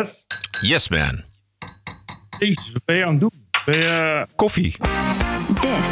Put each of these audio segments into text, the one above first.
S. Yes, man. Jezus, wat ben je aan het doen? Je... Koffie. This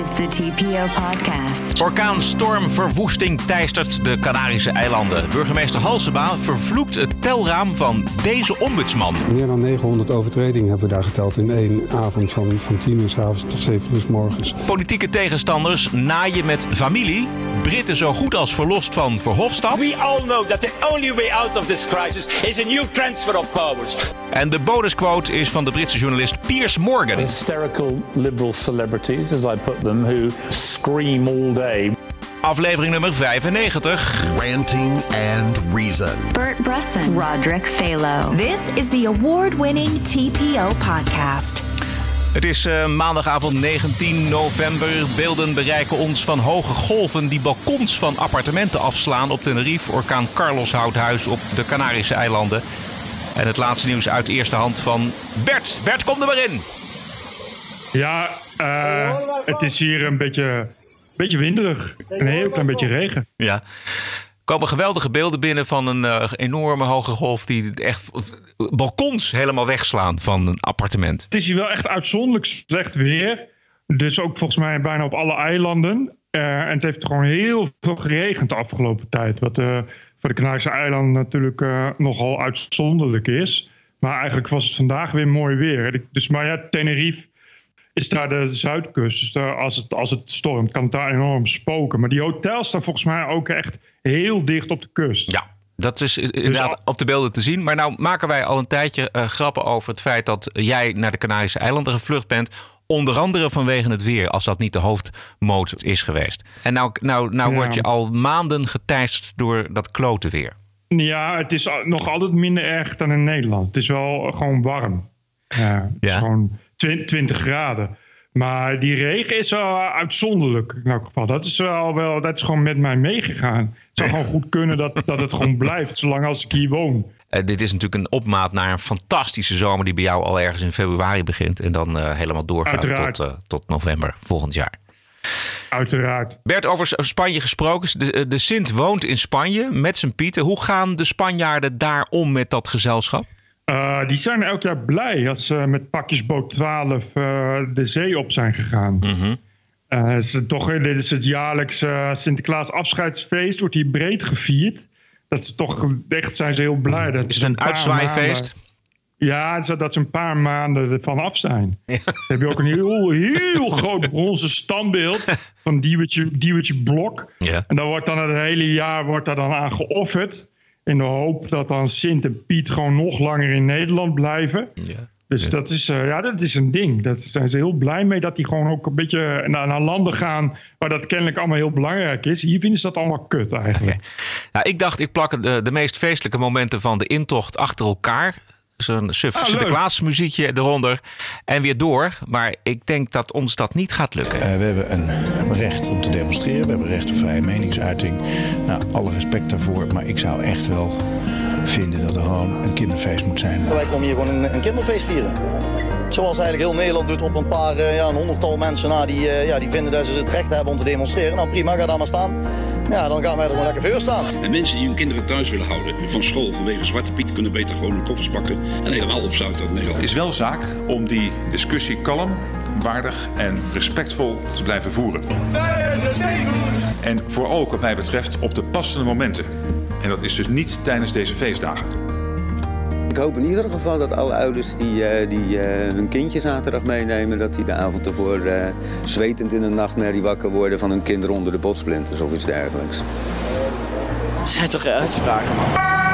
is the TPO podcast. Orkaanstormverwoesting teistert de Canarische eilanden. Burgemeester Halsema vervloekt het telraam van deze ombudsman. Meer dan 900 overtredingen hebben we daar geteld in één avond van, van 10 uur s avonds tot 7 uur s morgens. Politieke tegenstanders naaien met familie. Britten zo goed als verlost van Verhofstadt. We all know that the only way out of this crisis is a new transfer of powers. En de bonusquote is van de Britse journalist Piers Morgan. hysterical liberal celebrities, as I put them, who scream all day. Aflevering nummer 95. Ranting and Reason. Bert Bresson, Roderick Phalo. This is the award winning TPO podcast. Het is eh, maandagavond 19 november. Beelden bereiken ons van hoge golven die balkons van appartementen afslaan op Tenerife. Orkaan Carlos houdt huis op de Canarische eilanden. En het laatste nieuws uit eerste hand van Bert. Bert, kom er maar in. Ja, eh, het is hier een beetje, beetje winderig. Een heel klein beetje regen. Ja. Er komen geweldige beelden binnen van een eh, enorme hoge golf die echt balkons helemaal wegslaan van een appartement. Het is hier wel echt uitzonderlijk slecht weer. Dus ook volgens mij bijna op alle eilanden. Eh, en het heeft gewoon heel veel geregend de afgelopen tijd. Wat eh, voor de Canarische eilanden natuurlijk eh, nogal uitzonderlijk is. Maar eigenlijk was het vandaag weer mooi weer. Dus, maar ja, Tenerife is daar de zuidkust. Dus daar, als, het, als het stormt, kan het daar enorm spoken. Maar die hotels staan volgens mij ook echt heel dicht op de kust. Ja. Dat is inderdaad al- op de beelden te zien. Maar nou maken wij al een tijdje grappen over het feit dat jij naar de Canarische eilanden gevlucht bent. Onder andere vanwege het weer, als dat niet de hoofdmoot is geweest. En nou, nou, nou Ja. word je al maanden geteisterd door dat klote weer. Ja, het is nog altijd minder erg dan in Nederland. Het is wel gewoon warm. Ja, het is gewoon twi- 20 graden. Maar die regen is wel uitzonderlijk in elk geval. Dat is wel, wel dat is gewoon met mij meegegaan. Het zou gewoon goed kunnen dat, dat het gewoon blijft, zolang als ik hier woon. Eh, dit is natuurlijk een opmaat naar een fantastische zomer die bij jou al ergens in februari begint. En dan eh, helemaal doorgaat tot, eh, tot november volgend jaar. Uiteraard. Bert, over Spanje gesproken. De, de Sint woont in Spanje met zijn Pieten. Hoe gaan de Spanjaarden daar om met dat gezelschap? Die zijn elk jaar blij als ze met pakjesboot 12 eh, de zee op zijn gegaan. Is toch, dit is het jaarlijkse Sinterklaas afscheidsfeest. Wordt hier breed gevierd. Dat is toch echt zijn ze heel blij. Dat Is ze het een uitzwaaifeest? Ja, zodat ze een paar maanden ervan af zijn. Ze hebben ook een heel, heel groot bronzen standbeeld van Diewertje, Diewertje Blok. Ja. En daar wordt dan het hele jaar wordt daar dan aan geofferd. In de hoop dat dan Sint en Piet gewoon nog langer in Nederland blijven. Ja. Dus dat, is, eh, ja, dat is een ding. Daar zijn ze heel blij mee dat die gewoon ook een beetje naar, naar landen gaan waar dat kennelijk allemaal heel belangrijk is. Hier vinden ze dat allemaal kut eigenlijk. Nou, ik dacht, ik plak de, de meest feestelijke momenten van de intocht achter elkaar. Zo'n suf Ah, leuk. Sinterklaas muziekje eronder. En weer door. Maar ik denk dat ons dat niet gaat lukken. Eh, we hebben een recht om te demonstreren. We hebben recht op vrije meningsuiting. Nou, alle respect daarvoor. Maar ik zou echt wel vinden dat er gewoon een kinderfeest moet zijn. Wij komen hier gewoon een, een kinderfeest vieren. Zoals eigenlijk heel Nederland doet op een paar, eh, ja, een honderdtal mensen na die, eh, ja, die vinden dat ze het recht hebben om te demonstreren. Nou prima, ga daar maar staan. Ja, dan gaan wij er gewoon lekker voor staan. En mensen die hun kinderen thuis willen houden van school vanwege Zwarte Piet kunnen beter gewoon hun koffers pakken en helemaal opzouten uit Nederland. Het is wel zaak om die discussie kalm, waardig en respectvol te blijven voeren. En vooral ook wat mij betreft op de passende momenten. En dat is dus niet tijdens deze feestdagen. Ik hoop in ieder geval dat alle ouders die, eh, die eh, hun kindje zaterdag meenemen... dat die de avond ervoor eh, zwetend in een nachtmerrie wakker worden... van hun kinderen onder de botsplinters of iets dergelijks. Dat zijn toch geen uitspraken, man.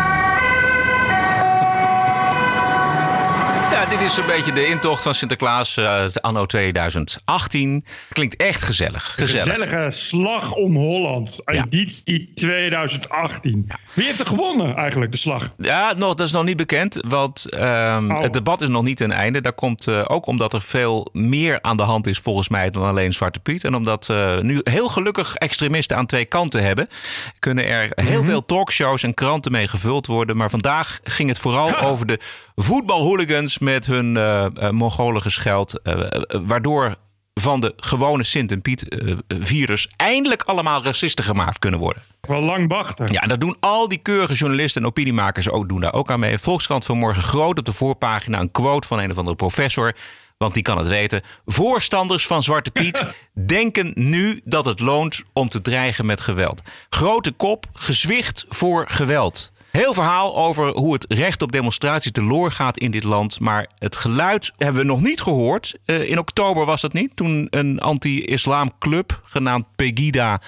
Ja, dit is een beetje de intocht van Sinterklaas eh, anno 2018. Klinkt echt gezellig. Gezellige slag om Holland. Editie 2018. Wie heeft er gewonnen eigenlijk, de slag? Ja, nog, dat is nog niet bekend. Want ehm, Oh. het debat is nog niet ten einde. Dat komt eh, ook omdat er veel meer aan de hand is volgens mij dan alleen Zwarte Piet. En omdat we nu heel gelukkig extremisten aan twee kanten hebben. Kunnen er heel Mhm. veel talkshows en kranten mee gevuld worden. Maar vandaag ging het vooral over de voetbalhooligans met hun eh eh Mongolen gescheld. eh, waardoor van de gewone Sint en Piet uh, vierders eindelijk allemaal racisten gemaakt kunnen worden. Wel lang wachten. Ja, en dat doen al die keurige journalisten en opiniemakers ook, doen daar ook aan mee. Volkskrant vanmorgen groot op de voorpagina een quote van een of andere professor. Want die kan het weten. Voorstanders van Zwarte Piet denken nu dat het loont om te dreigen met geweld. Grote kop, gezwicht voor geweld. Heel verhaal over hoe het recht op demonstratie teloor gaat in dit land. Maar het geluid hebben we nog niet gehoord. Uh, in oktober was dat niet. Toen een anti-islam club genaamd Pegida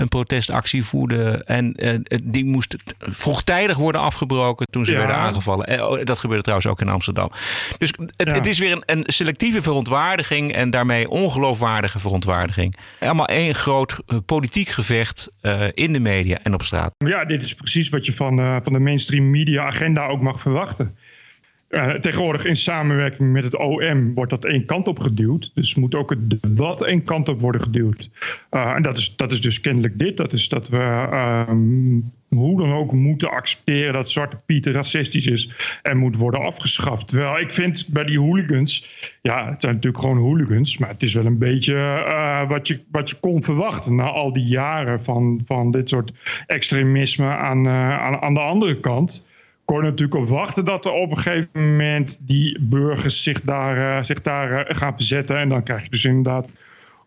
een protestactie voerde. En uh, die moest vroegtijdig worden afgebroken toen ze Ja. werden aangevallen. Eh, oh, dat gebeurde trouwens ook in Amsterdam. Dus het, Ja. het is weer een, een selectieve verontwaardiging en daarmee ongeloofwaardige verontwaardiging. Allemaal één groot eh, politiek gevecht eh, in de media en op straat. Ja, dit is precies wat je van, eh, van de mainstream media agenda ook mag verwachten. Tegenwoordig in samenwerking met het OM wordt dat één kant op geduwd. Dus moet ook het debat één kant op worden geduwd. Eh, en dat is, dat is dus kennelijk dit. Dat is dat we ehm, hoe dan ook moeten accepteren dat Zwarte Piet racistisch is en moet worden afgeschaft. Terwijl ik vind bij die hooligans, ja, het zijn natuurlijk gewoon hooligans, maar het is wel een beetje eh, wat, je, wat je kon verwachten na al die jaren van, van dit soort extremisme aan, eh, aan, aan de andere kant kon natuurlijk op wachten dat er op een gegeven moment die burgers zich daar, eh, zich daar eh, gaan verzetten. En dan krijg je dus inderdaad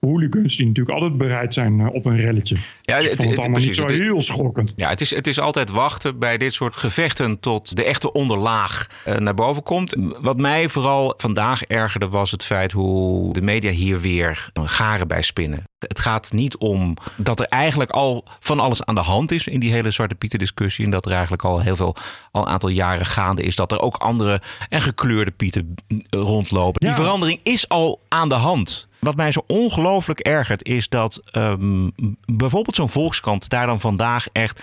hooligans die natuurlijk altijd bereid zijn eh, op een relletje. Ja, Dus het- het het- allemaal precies. niet zo heel schokkend. Ja, het is, het is altijd wachten bij dit soort gevechten tot de echte onderlaag eh, naar boven komt. Wat mij vooral vandaag ergerde was het feit hoe de media hier weer garen bij spinnen. Het gaat niet om dat er eigenlijk al van alles aan de hand is in die hele Zwarte Pieten discussie. En dat er eigenlijk al heel veel, al een aantal jaren gaande is. Dat er ook andere en gekleurde Pieten mm, rondlopen. Die verandering is al aan de hand. Wat mij zo ongelooflijk ergert is dat ehm, bijvoorbeeld zo'n Volkskrant daar dan vandaag echt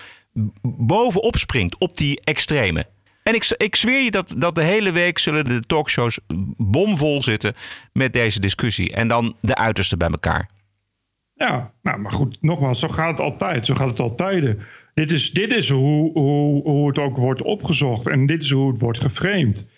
bovenop springt op die extreme. En ik, ik zweer je dat, dat de hele week zullen de talkshows bomvol zitten met deze discussie. En dan de uiterste bij elkaar. Ja, nou, maar goed, nogmaals, zo gaat het altijd. Zo gaat het altijd. Dit is, dit is hoe, hoe, hoe het ook wordt opgezocht en dit is hoe het wordt geframed.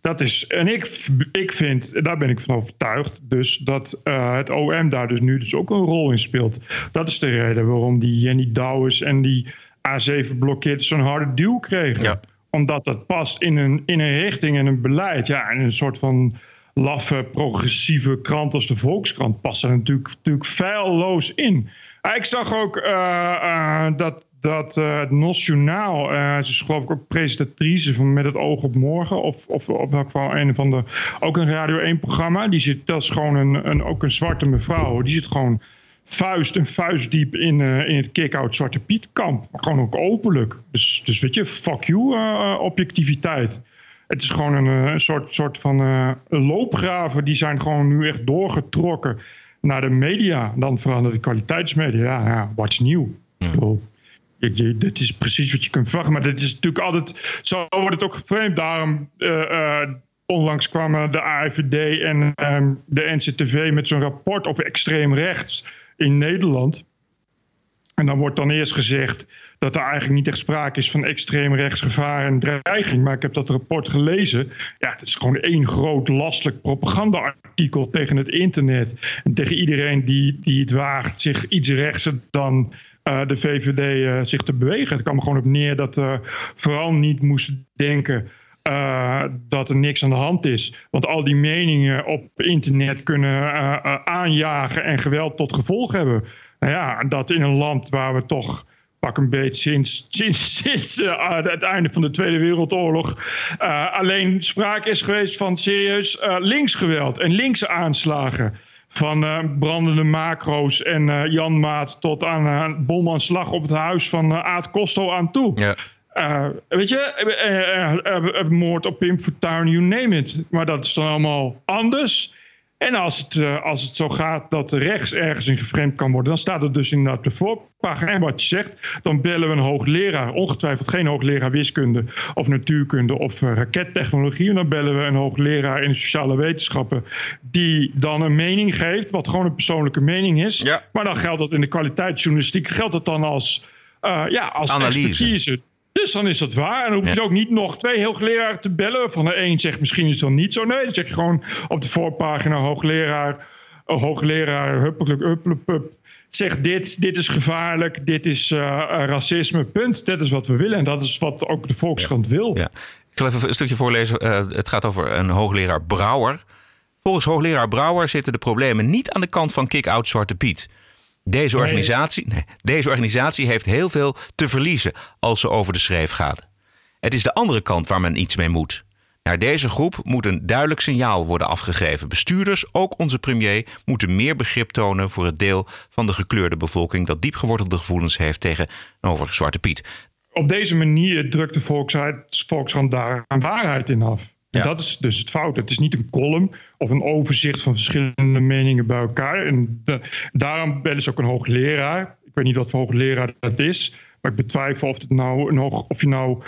Dat is, en ik, ik vind, daar ben ik van overtuigd, dus dat eh, het OM daar dus nu dus ook een rol in speelt. Dat is de reden waarom die Jenny Douwes en die A7 blokkeerd zo'n harde duw kregen. Omdat dat past in een, in een richting en een beleid. Ja, en een soort van laffe, progressieve krant als de Volkskrant past er natuurlijk, natuurlijk feilloos in. Ah, Ik zag ook eh, eh, dat, dat eh, het NOS Journaal, eh, ze is geloof ik ook presentatrice van Met het oog op morgen, of, of op welk geval een van de, ook een Radio 1 programma, die zit, dat is gewoon een, een, ook een zwarte mevrouw, die zit gewoon vuist en vuistdiep in, eh, in het kick-out Zwarte Piet kamp. Gewoon ook openlijk. Dus, dus weet je, fuck you objectiviteit. Het is gewoon een, een soort, soort van loopgraven. Die zijn gewoon nu echt doorgetrokken naar de media. Dan verandert de kwaliteitsmedia. Ja, ja what's je- Dit is precies wat je kunt verwachten. Maar dit is natuurlijk altijd... Zo wordt het ook geframed. Daarom... eh, eh, Onlangs kwamen de AIVD en ehm, de NCTV met zo'n rapport over extreem rechts in Nederland. En dan wordt dan eerst gezegd dat er eigenlijk niet echt sprake is van extreem rechtsgevaar en dreiging. Maar ik heb dat rapport gelezen. Ja, het is gewoon één groot lastelijk propaganda-artikel tegen het internet. En tegen iedereen die, die het waagt zich iets rechtser dan eh, de VVD eh, zich te bewegen. Het kwam er gewoon op neer dat we vooral niet moesten denken eh, dat er niks aan de hand is. Want al die meningen op internet kunnen eh, eh, aanjagen en geweld tot gevolg hebben. Nou ja, dat in een land waar we toch pak een beetje sinds, sinds, sinds eh, het einde van de Tweede Wereldoorlog eh, alleen sprake is geweest van serieus eh, linksgeweld en linkse aanslagen. Van eh, brandende macro's en eh, Jan Maat tot aan een bomaanslag op het huis van eh, Aad Costo aan toe. Ja. Eh, weet je, eh, eh, eh, eh, moord op Pim Fortuyn, you name it. Maar dat is dan allemaal anders. En als het, eh, als het zo gaat dat rechts ergens in geframed kan worden, dan staat het dus inderdaad op de voorpagina. En wat je zegt, dan bellen we een hoogleraar, ongetwijfeld geen hoogleraar wiskunde of natuurkunde of eh, rakettechnologie. En dan bellen we een hoogleraar in de sociale wetenschappen, die dan een mening geeft, wat gewoon een persoonlijke mening is. Maar dan geldt dat in de kwaliteitsjournalistiek, geldt dat dan als, eh, ja, als Analyse. expertise. Dus dan is dat waar. En dan hoef je ook niet nog twee hoogleraren te bellen. Van de een zegt misschien is het dan niet zo. Nee, dan zeg je gewoon op de voorpagina hoogleraar een hoogleraar huppelijk, huppelijk, zegt dit, dit is gevaarlijk, dit is uh, racisme, punt. Dat is wat we willen en dat is wat ook de Volkskrant wil. Ja. Ik zal even een stukje voorlezen. Uh, het gaat over een hoogleraar Brouwer. Volgens hoogleraar Brouwer zitten de problemen niet aan de kant van kick-out Zwarte Piet. Deze organisatie, nee, deze organisatie heeft heel veel te verliezen als ze over de schreef gaat. Het is de andere kant waar men iets mee moet. Naar deze groep moet een duidelijk signaal worden afgegeven. Bestuurders, ook onze premier, moeten meer begrip tonen voor het deel van de gekleurde bevolking dat diep gewortelde gevoelens heeft tegenover Zwarte Piet. Op deze manier drukt de Volkskrant daar een waarheid in af. Dat is dus het fout. Het is niet een column of een overzicht van verschillende meningen bij elkaar. En daarom bellen ze ook een hoogleraar. Ik weet niet wat voor hoogleraar dat is. Maar ik betwijfel of, het nou een hoog, of je nou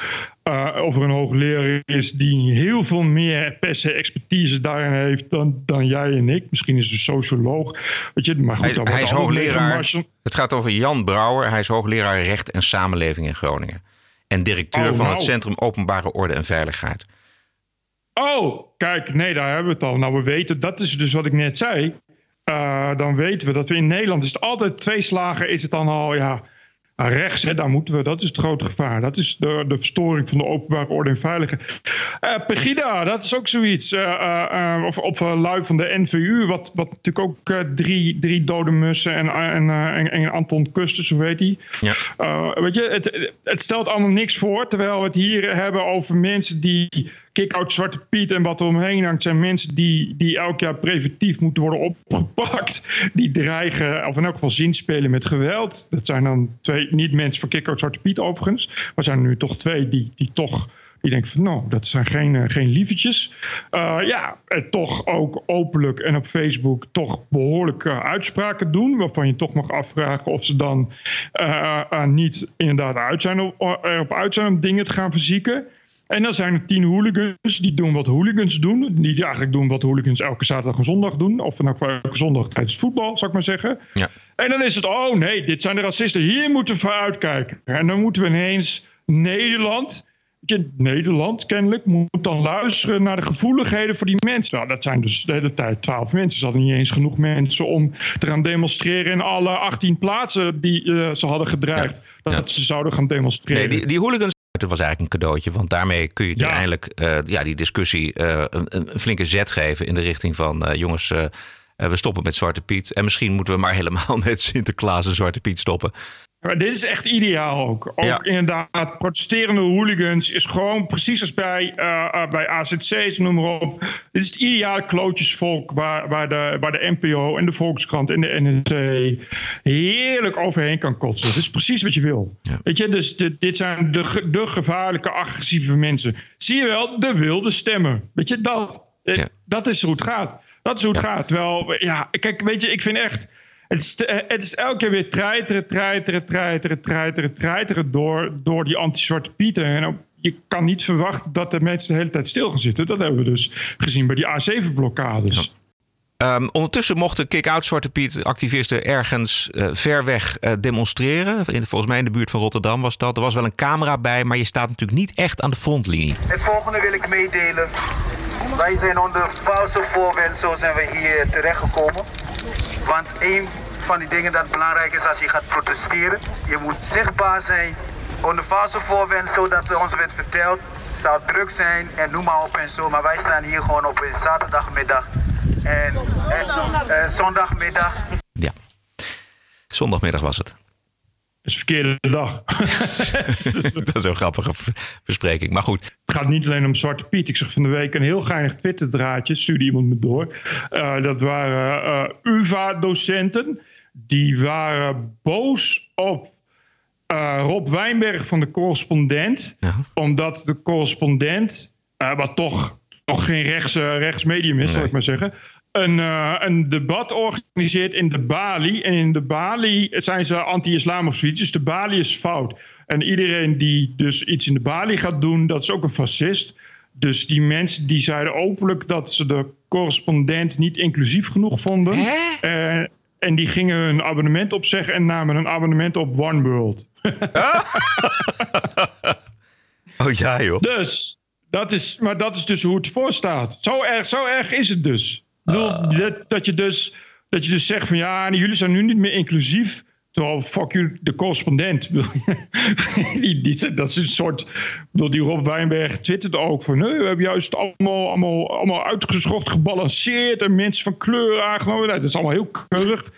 uh, over een hoogleraar is die heel veel meer per se expertise daarin heeft dan, dan jij en ik. Misschien is het een socioloog. Weet je, maar goed, hij, hij is hoogleraar. Het gaat over Jan Brouwer. Hij is hoogleraar recht en samenleving in Groningen. En directeur oh, van het. Centrum Openbare Orde en Veiligheid. Oh, kijk, nee, daar hebben we het al. Nou, we weten, dat is dus wat ik net zei. Uh, dan weten we dat we in Nederland is het altijd twee slagen, is het dan al, ja, rechts, hè, daar moeten we, dat is het grote gevaar. Dat is de, de verstoring van de openbare orde en veiligheid. Uh, Pegida, dat is ook zoiets. Uh, of op lui van de NVU, wat, wat natuurlijk ook drie, drie dode mussen en, en, en, en Anton Kusten, zo weet hij. Ja. weet je, het, het stelt allemaal niks voor, terwijl we het hier hebben over mensen die kick-out Zwarte Piet en wat er omheen hangt, zijn mensen die, die elk jaar preventief moeten worden opgepakt. Die dreigen, of in elk geval zinspelen met geweld. Dat zijn dan twee, niet mensen van kick-out Zwarte Piet overigens. Maar zijn er nu toch twee die, die toch die denken van nou, dat zijn geen, uh, geen lievertjes. Uh, ja, toch ook openlijk en op Facebook toch behoorlijke uitspraken doen. Waarvan je toch mag afvragen of ze dan uh, niet inderdaad uit zijn op, op uit zijn om dingen te gaan verzieken. En dan zijn er tien hooligans die doen wat hooligans doen. Die eigenlijk doen wat hooligans elke zaterdag en zondag doen. Of dan elke zondag tijdens voetbal, zou ik maar zeggen. Ja. En dan is het, oh nee, dit zijn de racisten. Hier moeten we voor uitkijken. En dan moeten we ineens Nederland... Nederland kennelijk moet dan luisteren naar de gevoeligheden voor die mensen. Nou, dat zijn dus de hele tijd twaalf mensen. Ze hadden niet eens genoeg mensen om te gaan demonstreren in alle 18 plaatsen die uh, ze hadden gedreigd. Dat ze zouden gaan demonstreren. Nee, die, die hooligans het was eigenlijk een cadeautje. Want daarmee kun je uiteindelijk uh, ja, die discussie uh, een, een, flinke zet geven in de richting van uh, jongens, we stoppen met Zwarte Piet. En misschien moeten we maar helemaal met Sinterklaas en Zwarte Piet stoppen. Maar dit is echt ideaal ook. Ook inderdaad, protesterende hooligans is gewoon precies als bij, uh, bij AZC's, noem maar op. Dit is het ideale klootjesvolk waar, waar, de, waar de NPO en de Volkskrant en de NRC heerlijk overheen kan kotsen. Dat is precies wat je wil. Weet je, dus dit zijn de, de gevaarlijke, agressieve mensen. Zie je wel, de wilde stemmen. Weet je, dat, ja. dat is hoe het gaat. Dat is hoe het gaat. Wel, ja, kijk, weet je, ik vind echt het is, het is elke keer weer treiteren, treiteren, treiteren, treiteren, treiteren door, door die anti-zwarte pieten. En je kan niet verwachten dat de mensen de hele tijd stil gaan zitten. Dat hebben we dus gezien bij die A7-blokkades. Um, ondertussen mochten kick-out Zwarte Piet activisten ergens uh, ver weg uh, demonstreren. In, volgens mij in de buurt van Rotterdam was dat. Er was wel een camera bij, maar je staat natuurlijk niet echt aan de frontlinie. Het volgende wil ik meedelen. Wij zijn onder valse voorwendsel zijn we hier terechtgekomen. Want één van die dingen dat belangrijk is als je gaat protesteren, je moet zichtbaar zijn onder valse voorwendsel dat ons werd verteld. Het zou druk zijn en noem maar op en zo. Maar wij staan hier gewoon op een zaterdagmiddag en, en uh, zondagmiddag. Ja, zondagmiddag was het is verkeerde dag. dat is een grappige verspreking. Maar goed. Het gaat niet alleen om Zwarte Piet. Ik zag van de week een heel geinig Twitter-draadje. Stuurde iemand me door. Uh, dat waren uh, UvA-docenten. Die waren boos op uh, Rob Wijnberg van de correspondent. Ja. Omdat de correspondent, wat toch, toch geen rechts, rechtsmedium is, nee. zal ik maar zeggen een, een debat organiseert in de Bali. En in de Bali zijn ze anti-islam of zoiets. Dus de Bali is fout. En iedereen die dus iets in de Bali gaat doen, dat is ook een fascist. Dus die mensen die zeiden openlijk dat ze de correspondent niet inclusief genoeg vonden. En die gingen hun abonnement opzeggen en namen een abonnement op One World. oh ja, joh. Dus, dat is, maar dat is dus hoe het voor staat. Zo erg, zo erg is het dus. Uh. Dat, dat je dus Dat je dus zegt van ja, jullie zijn nu niet meer inclusief. Terwijl, fuck you, de correspondent. die, die, dat is een soort. Bedoel, die Rob Wijnberg twittert ook van. Nee, we hebben juist allemaal, allemaal, allemaal gebalanceerd. En mensen van kleur aangenomen. Dat is allemaal heel keurig.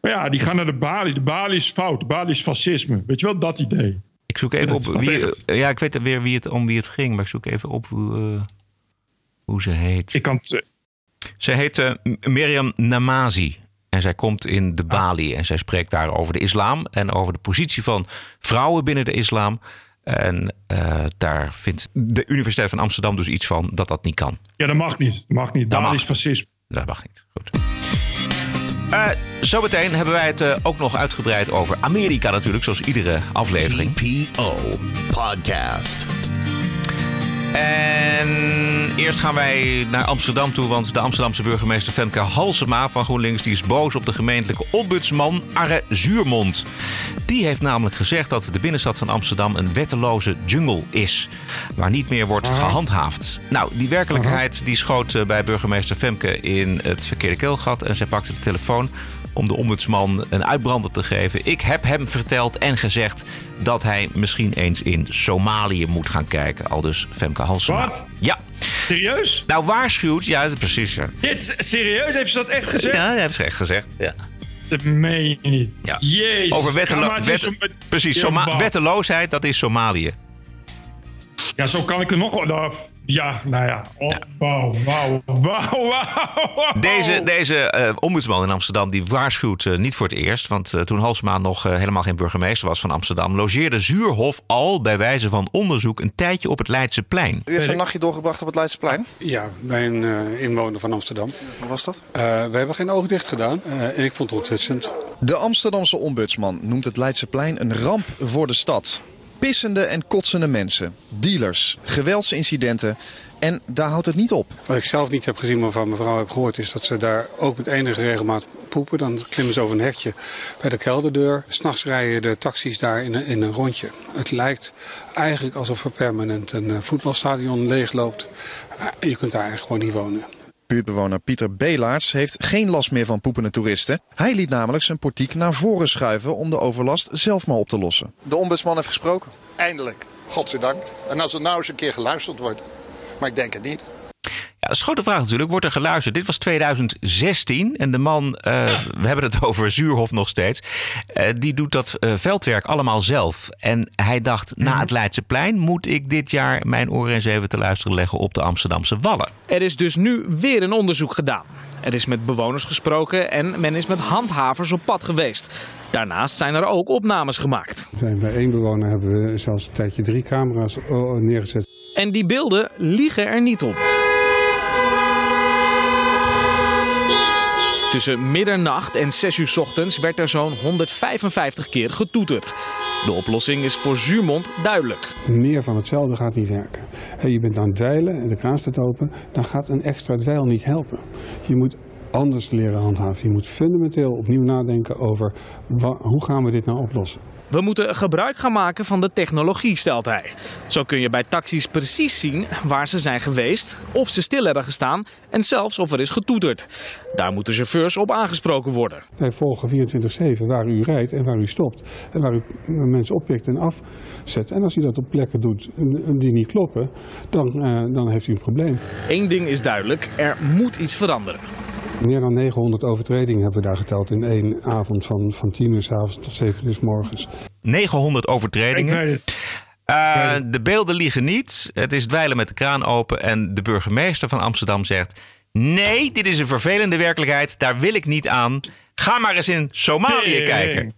Maar ja, die gaan naar de balie. De balie is fout. De balie is fascisme. Weet je wel, dat idee. Ik zoek even op wie. Ja, ik weet weer wie het, om wie het ging. Maar ik zoek even op hoe, uh, hoe ze heet. Ik kan het. Ze heet uh, Miriam Namazi. En zij komt in de Bali en zij spreekt daar over de islam en over de positie van vrouwen binnen de islam. En uh, daar vindt de Universiteit van Amsterdam dus iets van dat dat niet kan. Ja, dat mag niet. Dat mag niet. Dat Bali is fascisme. Dat mag niet. Goed. Uh, zometeen hebben wij het uh, ook nog uitgebreid over Amerika natuurlijk, zoals iedere aflevering. TPO Podcast. En eerst gaan wij naar Amsterdam toe, want de Amsterdamse burgemeester Femke Halsema van GroenLinks die is boos op de gemeentelijke ombudsman Arre Zuurmond. Die heeft namelijk gezegd dat de binnenstad van Amsterdam een wetteloze jungle is, waar niet meer wordt gehandhaafd. Nou, die werkelijkheid die schoot eh, bij burgemeester Femke in het verkeerde keelgat en zij pakte de telefoon om de ombudsman een uitbrander te geven. Ik heb hem verteld en gezegd dat hij misschien eens in Somalië moet gaan kijken. Al dus Femke Halsema. Wat? Ja. Serieus? Nou, waarschuwt. Ja, precies. Ja. Dit, serieus? Heeft ze dat echt gezegd? Ja, dat heeft ze echt gezegd. Ja. Dat meen je niet. Ja. Jezus. Over wettelo wet- precies, Soma- wetteloosheid, dat is Somalië. Ja, zo kan ik er nog nou, Ja, nou ja. Oh, Wauw, wauw, wauw, wauw. Deze, deze eh, ombudsman in Amsterdam die waarschuwt eh, niet voor het eerst. Want eh, toen Halsema nog helemaal geen burgemeester was van Amsterdam... logeerde Zuurhof al bij wijze van onderzoek een tijdje op het Leidseplein. U heeft een nachtje doorgebracht op het Leidseplein? Ja, bij een eh, inwoner van Amsterdam. Hoe was dat? Eh, we hebben geen oog dicht gedaan eh, en ik vond het onthutsend. De Amsterdamse ombudsman noemt het Leidseplein een ramp voor de stad. Pissende en kotsende mensen, dealers, geweldsincidenten en daar houdt het niet op. Wat ik zelf niet heb gezien, maar van mevrouw heb gehoord, is dat ze daar ook met enige regelmaat poepen. Dan klimmen ze over een hekje bij de kelderdeur. S'nachts rijden de taxis daar in een, een rondje. Het lijkt eigenlijk alsof er permanent een eh, voetbalstadion leegloopt. Eh, je kunt daar eigenlijk gewoon niet wonen. Buurtbewoner Pieter Belaerts heeft geen last meer van poepende toeristen. Hij liet namelijk zijn portiek naar voren schuiven om de overlast zelf maar op te lossen. De ombudsman heeft gesproken. Eindelijk, godzijdank. En als er nou eens een keer geluisterd wordt. Maar ik denk het niet. Ja, dat is een grote vraag natuurlijk. Wordt er geluisterd? Dit was 2016 en de man, eh, we hebben het over Zuurhof nog steeds, eh, die doet dat eh, veldwerk allemaal zelf. En hij dacht, na het Leidseplein moet ik dit jaar mijn oren eens even te luisteren leggen op de Amsterdamse Wallen. Er is dus nu weer een onderzoek gedaan. Er is met bewoners gesproken en men is met handhavers op pad geweest. Daarnaast zijn er ook opnames gemaakt. Bij één bewoner hebben we zelfs een tijdje drie camera's neergezet. En die beelden liegen er niet op. Tussen middernacht en 6 uur ochtends werd er zo'n 155 keer getoeterd. De oplossing is voor Zuurmond duidelijk. Meer van hetzelfde gaat niet werken. En je bent aan het dweilen en de kraan staat open, dan gaat een extra dweil niet helpen. Je moet anders leren handhaven. Je moet fundamenteel opnieuw nadenken over hoe gaan we dit nou oplossen. We moeten gebruik gaan maken van de technologie, stelt hij. Zo kun je bij taxis precies zien waar ze zijn geweest, of ze stil hebben gestaan en zelfs of er is getoeterd. Daar moeten chauffeurs op aangesproken worden. Wij volgen 24-7 waar u rijdt en waar u stopt. En waar u mensen oppikt en afzet. En als u dat op plekken doet die niet kloppen, dan, eh, dan heeft u een probleem. Eén ding is duidelijk, er moet iets veranderen. Meer dan 900 overtredingen hebben we daar geteld in één avond van, van 10 uur s avonds tot 7 uur s morgens. 900 overtredingen. Ik weet Eh, de beelden liegen niet. Het is dweilen met de kraan open. En de burgemeester van Amsterdam zegt: Nee, dit is een vervelende werkelijkheid. Daar wil ik niet aan. Ga maar eens in Somalië kijken.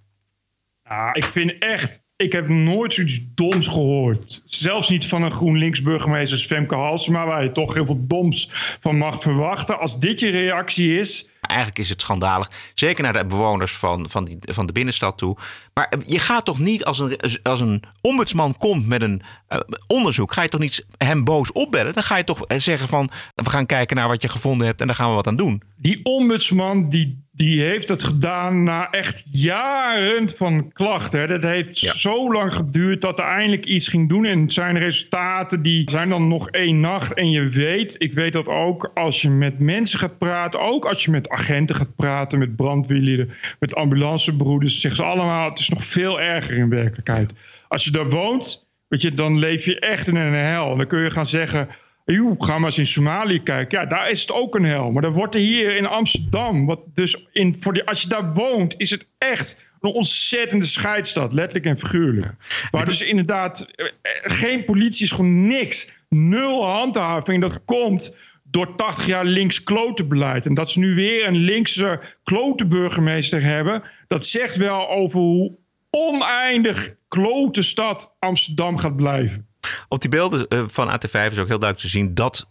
Ja, ik vind echt, ik heb nooit zoiets doms gehoord. Zelfs niet van een GroenLinks burgemeester Femke Halsema, waar je toch heel veel doms van mag verwachten. Als dit je reactie is, Eigenlijk is het schandalig. Zeker naar de bewoners van, van, die, van de binnenstad toe. Maar je gaat toch niet als een, als een ombudsman komt met een eh, onderzoek. Ga je toch niet hem boos opbellen? Dan ga je toch zeggen van we gaan kijken naar wat je gevonden hebt en daar gaan we wat aan doen. die ombudsman die, die heeft het gedaan na echt jaren van klachten. Dat heeft zo lang geduurd dat er eindelijk iets ging doen. En zijn resultaten die zijn dan nog één nacht. En je weet, ik weet dat ook, als je met mensen gaat praten, ook als je met agenten gaat praten, met brandweerlieden, met ambulancebroeders. Zeggen ze allemaal, het is nog veel erger in werkelijkheid. Als je daar woont, weet je, dan leef je echt in een hel. Dan kun je gaan zeggen, joh, ga maar eens in Somalië kijken. Ja, daar is het ook een hel. Maar dan wordt er hier in Amsterdam, wat dus in, voor die, als je daar woont, is het echt een ontzettende scheidstad, letterlijk en figuurlijk. Waar dus inderdaad eh, geen politie is, gewoon niks. Nul handhaving. Dat komt door 80 jaar links klotenbeleid. En dat ze nu weer een linkse klotenburgemeester hebben, dat zegt wel over hoe oneindig klote stad Amsterdam gaat blijven. Op die beelden eh, van AT5 is ook heel duidelijk te zien dat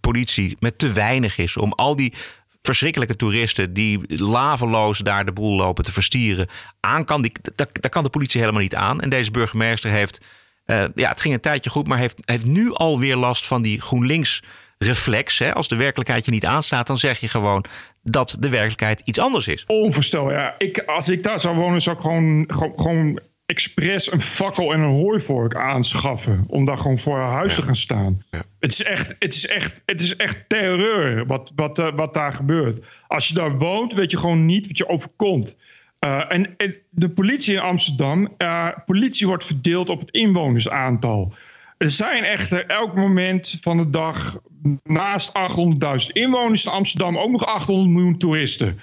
politie met te weinig is om al die verschrikkelijke toeristen die laveloos daar de boel lopen te verstieren aan kan. Die, daar, kan de politie helemaal niet aan. En deze burgemeester heeft, uh, ja, het ging een tijdje goed, maar heeft, heeft nu alweer last van die GroenLinks reflex. Hè? Als de werkelijkheid je niet aanstaat, dan zeg je gewoon dat de werkelijkheid iets anders is. Onvoorstelbaar. Ja. Ik, als ik daar zou wonen, zou ik gewoon, gewoon, gewoon expres een fakkel en een hooivork aanschaffen. Om daar gewoon voor huis te gaan staan. Het, is echt, het, is echt, het is echt terreur wat, wat, uh, wat daar gebeurt. Als je daar woont, weet je gewoon niet wat je overkomt. Uh, en, en, de politie in Amsterdam, uh, politie wordt verdeeld op het inwonersaantal. Er zijn echter elk moment van de dag naast 800.000 inwoners in Amsterdam ook nog 800 miljoen toeristen.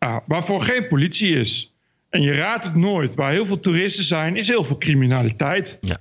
Uh, waarvoor geen politie is. En je raadt het nooit. Waar heel veel toeristen zijn, is heel veel criminaliteit. Ja.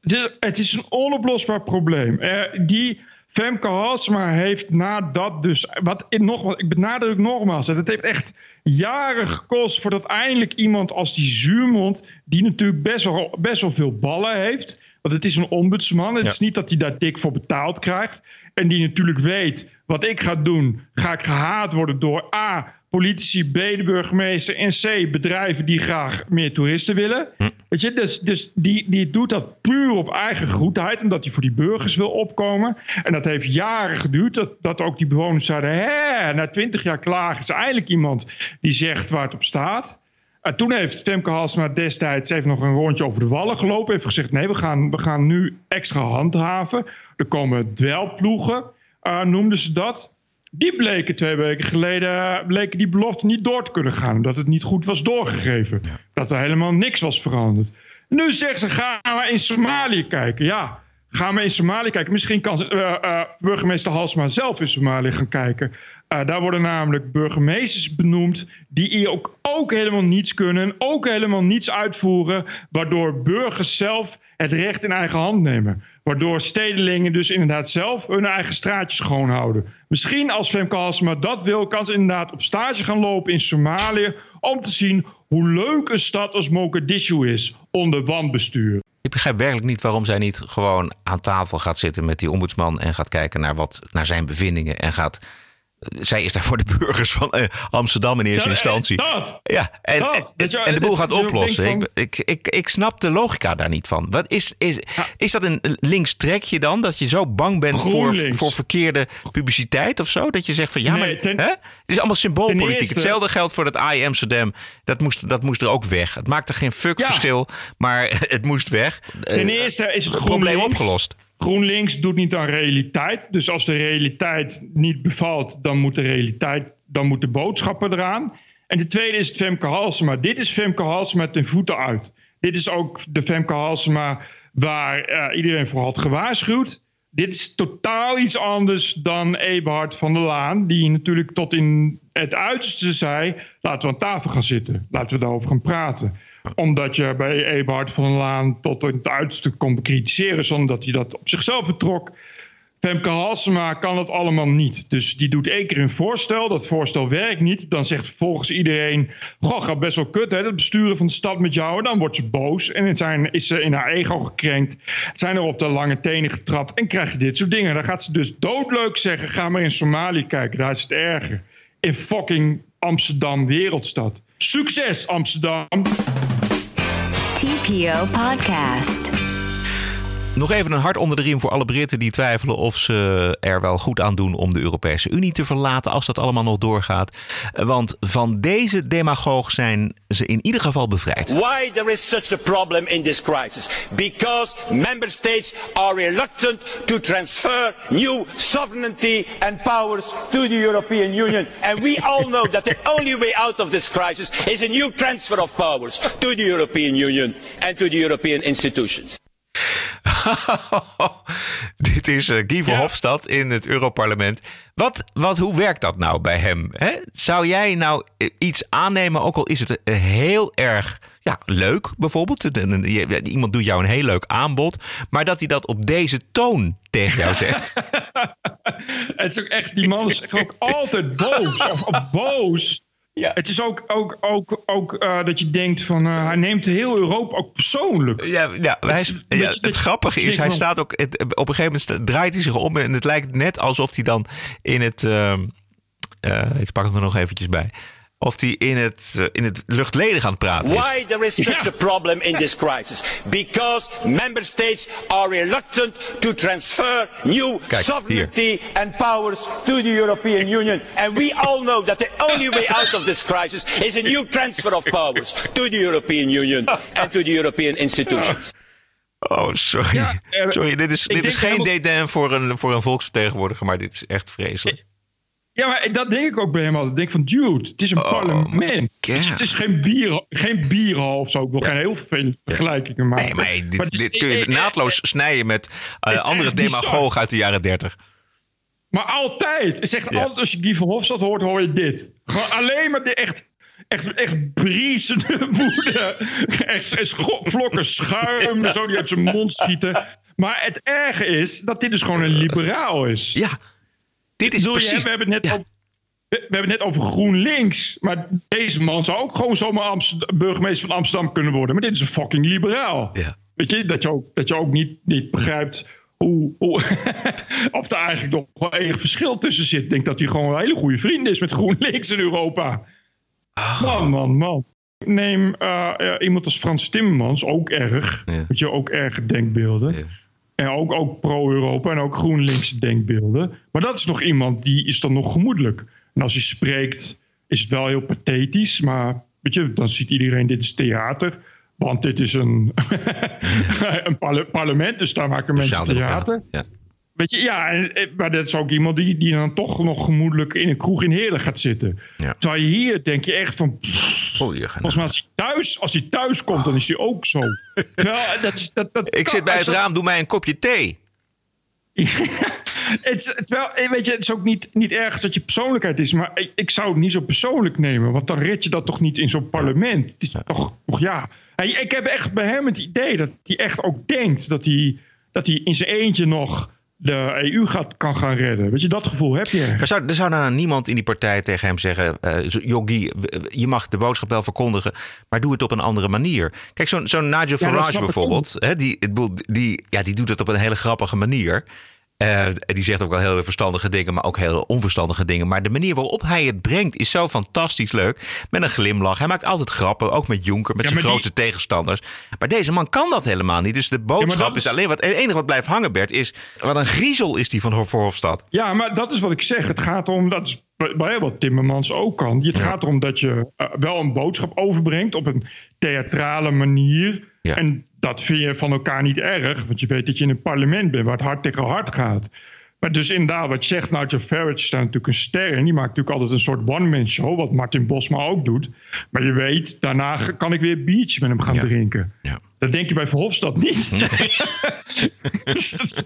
Het, is, het is een onoplosbaar probleem. Uh, die Femke Halsema heeft nadat dus... Wat, nogmaals, ik benadruk nogmaals. Het heeft echt jaren gekost voordat eindelijk iemand als die Zuurmond... die natuurlijk best wel, best wel veel ballen heeft... Want het is een ombudsman. Het ja. is niet dat hij daar dik voor betaald krijgt. En die natuurlijk weet, wat ik ga doen, ga ik gehaat worden door A, politici, B, de burgemeester en C, bedrijven die graag meer toeristen willen. Hm. Weet je, dus, dus die, die doet dat puur op eigen goedheid, omdat hij voor die burgers wil opkomen. En dat heeft jaren geduurd, dat, dat ook die bewoners zeiden, hè, na twintig jaar klagen is eindelijk iemand die zegt waar het op staat. En toen heeft Femke Halsema destijds even nog een rondje over de wallen gelopen. Heeft gezegd, nee, we gaan, we gaan nu extra handhaven. Er komen dwelploegen, uh, noemden ze dat. Die bleken twee weken geleden bleken die belofte niet door te kunnen gaan. Omdat het niet goed was doorgegeven. Ja. Dat er helemaal niks was veranderd. Nu zeggen ze, gaan we in Somalië kijken. Ja, gaan we in Somalië kijken. Misschien kan uh, burgemeester Halsema zelf in Somalië gaan kijken. Uh, daar worden namelijk burgemeesters benoemd die hier ook, ook helemaal niets kunnen, ook helemaal niets uitvoeren, waardoor burgers zelf het recht in eigen hand nemen. Waardoor stedelingen dus inderdaad zelf hun eigen straatjes schoonhouden. Misschien als Femke Halsema dat wil, kan ze inderdaad op stage gaan lopen in Somalië om te zien hoe leuk een stad als Mogadishu is onder wanbestuur. Ik begrijp werkelijk niet waarom zij niet gewoon aan tafel gaat zitten met die ombudsman en gaat kijken naar, wat, naar zijn bevindingen en gaat zij is daar voor de burgers van uh, Amsterdam in eerste instantie. Dat, ja, en, dat, en, en, de boel gaat oplossen. Ik, ik, ik, snap de logica daar niet van. Wat is, is, ja. is dat een links trekje dan? Dat je zo bang bent voor, voor verkeerde publiciteit of zo? Dat je zegt van ja, nee, maar ten, hè? het is allemaal symboolpolitiek. Eerste, Hetzelfde geldt voor dat AI Amsterdam. Dat moest, dat moest er ook weg. Het maakte geen fuck ja. verschil, maar het moest weg. Ten eerste is het probleem opgelost. GroenLinks doet niet aan realiteit. Dus als de realiteit niet bevalt, dan moet de realiteit, dan moeten boodschappen eraan. En de tweede is het Femke Halsema. Dit is Femke Halsema ten voeten uit. Dit is ook de Femke Halsema waar uh, iedereen voor had gewaarschuwd. Dit is totaal iets anders dan Eberhard van der Laan, die natuurlijk tot in het uiterste zei: laten we aan tafel gaan zitten, laten we daarover gaan praten omdat je bij Eberhard van Laan tot het uiterste kon bekritiseren... zonder dat hij dat op zichzelf betrok. Femke Halsema kan dat allemaal niet. Dus die doet één keer een voorstel. Dat voorstel werkt niet. Dan zegt volgens iedereen... Goh, gaat best wel kut, hè, het besturen van de stad met jou. Dan wordt ze boos. En is ze in haar ego gekrenkt. Zijn er op de lange tenen getrapt. En krijg je dit soort dingen. Dan gaat ze dus doodleuk zeggen... ga maar in Somalië kijken, daar is het erger. In fucking Amsterdam, wereldstad. Succes, Amsterdam! TPO Podcast. Nog even een hart onder de riem voor alle Britten die twijfelen of ze er wel goed aan doen om de Europese Unie te verlaten als dat allemaal nog doorgaat. Want van deze demagoog zijn ze in ieder geval bevrijd. Why there is such a problem in this crisis? Because member states are reluctant to transfer new sovereignty and powers to the European Union. And we all know that the only way out of this crisis is a new transfer of powers to the European Union and to the European institutions. Dit is uh, Guy Verhofstadt in het Europarlement. Wat, wat, hoe werkt dat nou bij hem? Hè? Zou jij nou iets aannemen, ook al is het uh, heel erg ja, leuk bijvoorbeeld? Iemand doet jou een heel leuk aanbod, maar dat hij dat op deze toon tegen jou zegt. het is ook echt, die man is ook altijd boos. Of, of boos. Ja. Het is ook, ook, ook, ook uh, dat je denkt van uh, hij neemt heel Europa ook persoonlijk. Ja, ja, hij is, ja het, het grappige is, hij staat ook het, op een gegeven moment draait hij zich om en het lijkt net alsof hij dan in het. Uh, ik pak hem er nog eventjes bij of hij in het, uh, in het luchtledig aan het praten is. Why there is such a problem in this crisis? Because member states are reluctant to transfer new Kijk, sovereignty hier. and powers to the European Union. And we all know that the only way out of this crisis is a new transfer of powers to the European Union and to the European institutions. Oh, sorry. Ja, uh, sorry, dit is, dit is geen helemaal... voor een, voor een volksvertegenwoordiger, maar dit is echt vreselijk. Ja, maar dat denk ik ook bij hem altijd. Ik denk van, dude, het is een oh, parlement. Het, het, is geen, bier, geen bierhal of zo. Ik wil ja. geen heel veel vergelijkingen maken. Nee, maar dit, maar dit, dit kun je naadloos snijden met uh, andere demagogen uit de jaren dertig. Maar altijd. Het zegt ja. altijd als je Guy Verhofstadt hoort, hoor je dit. Gewoon alleen maar de echt, echt, echt briesende woede. Echt, echt vlokken schuim zo die uit zijn mond schieten. Maar het erge is dat dit dus gewoon een liberaal is. Ja. Dit is Bedoel precies... Je, we, hebben het net over, we, we hebben het net over GroenLinks. Maar deze man zou ook gewoon zomaar Amsterdam, burgemeester van Amsterdam kunnen worden. Maar dit is een fucking liberaal. Ja. Weet je, dat je ook, dat je ook niet, niet begrijpt hoe, hoe of er eigenlijk nog wel enig verschil tussen zit. Ik denk dat hij gewoon een hele goede vriend is met GroenLinks in Europa. Oh. Man, man, man. Neem uh, uh, iemand als Frans Timmermans, ook erg. Ja. Weet je, ook erge denkbeelden. Ja. En ook, ook pro-Europa en ook GroenLinks denkbeelden. Maar dat is nog iemand die is dan nog gemoedelijk. En als hij spreekt is het wel heel pathetisch. Maar weet je, dan ziet iedereen dit is theater. Want dit is een, een parle parlement, dus daar maken mensen theater. Ja. Weet je, ja, en, maar dat is ook iemand die, die dan toch nog gemoedelijk in een kroeg in Heerlen gaat zitten. Ja. Terwijl je hier denk je echt van... Pff, oh, volgens mij als hij thuis, als hij thuis komt, dan is hij ook zo. Terwijl, dat, is- dat, dat, Ik zit bij het raam, doe mij een kopje thee. het is, terwijl, eh, weet je, het is ook niet, niet ergens dat je persoonlijkheid is. Maar ik, ik zou het niet zo persoonlijk nemen. Want dan red je dat toch niet in zo'n parlement. Het is toch, toch ja. Ik heb echt bij hem het idee dat hij echt ook denkt dat hij, dat hij in zijn eentje nog de EU gaat, kan gaan redden. Weet je, dat gevoel heb je. Er zou, er zou niemand in die partij tegen hem zeggen... eh Yogi, je mag de boodschap wel verkondigen... maar doe het op een andere manier. Kijk, zo'n zo'n Nigel Farage bijvoorbeeld... Hè, die, die, ja, die doet het op een hele grappige manier... Eh, die zegt ook wel heel verstandige dingen, maar ook heel onverstandige dingen. Maar de manier waarop hij het brengt is zo fantastisch leuk. Met een glimlach. Hij maakt altijd grappen, ook met Juncker, met Ja, zijn grootste tegenstanders. Maar deze man kan dat helemaal niet. Dus de boodschap is... is- alleen wat. Het enige wat blijft hangen, Bert, is. Wat een griezel is die van Verhofstadt. Ja, maar dat is wat ik zeg. Het gaat erom, dat is bij- bij wat Timmermans ook kan. Het gaat erom dat je eh, wel een boodschap overbrengt op een theatrale manier. Ja. En dat vind je van elkaar niet erg, want je weet dat je in een parlement bent waar het hard tegen hard gaat. Maar dus inderdaad, wat je zegt, Nigel Farage is daar natuurlijk een ster. En die maakt natuurlijk altijd een soort one-man show, wat Martin Bosma ook doet. Maar je weet, daarna kan ik weer biertjes met hem gaan drinken. Ja. Dat denk je bij Verhofstadt niet. dus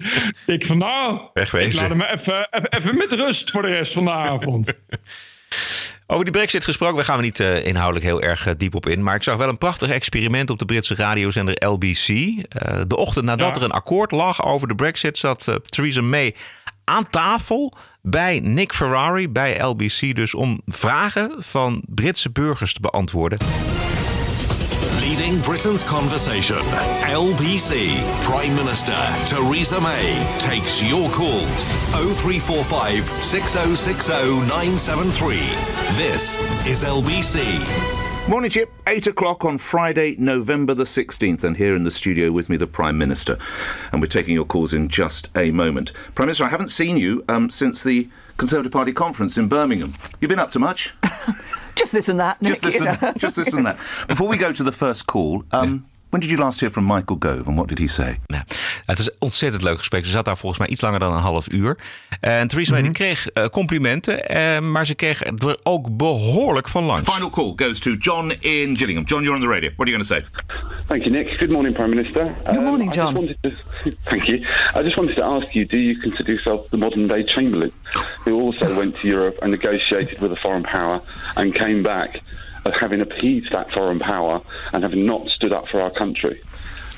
denk ik van nou, Wegwezen. ik laat hem even, even, even met rust voor de rest van de avond. Over die brexit gesproken, daar gaan we niet eh, inhoudelijk heel erg eh, diep op in. Maar ik zag wel een prachtig experiment op de Britse radiozender LBC. Eh, de ochtend nadat Ja. er een akkoord lag over de brexit... zat Theresa May aan tafel bij Nick Ferrari, bij LBC... dus om vragen van Britse burgers te beantwoorden. Leading Britain's conversation. LBC. Prime Minister Theresa May takes your calls. 0345 6060 973. This is LBC. Morning, Chip. Eight o'clock on Friday, November the 16th, and here in the studio with me, the Prime Minister. And we're taking your calls in just a moment. Prime Minister, I haven't seen you um, since the Conservative Party conference in Birmingham. You've been up to much? Just this and that, Nick, just this, and, just this and that. Before we go to the first call, um, when did you last hear from Michael Gove and what did he say? Ja, het is een ontzettend leuk gesprek. Ze zat daar volgens mij iets langer dan een half uur. En Theresa May die kreeg eh, complimenten, eh, maar ze kreeg er ook behoorlijk van langs. Final call goes to John in Gillingham. John, you're on the radio. What are you going to say? Thank you, Nick. Good morning, Prime Minister. Good morning, I John. Just wanted to, thank you. I just wanted to ask you: Do you consider yourself the modern-day Chamberlain, who also went to Europe and negotiated with a foreign power and came back as having appeased that foreign power and having not stood up for our country?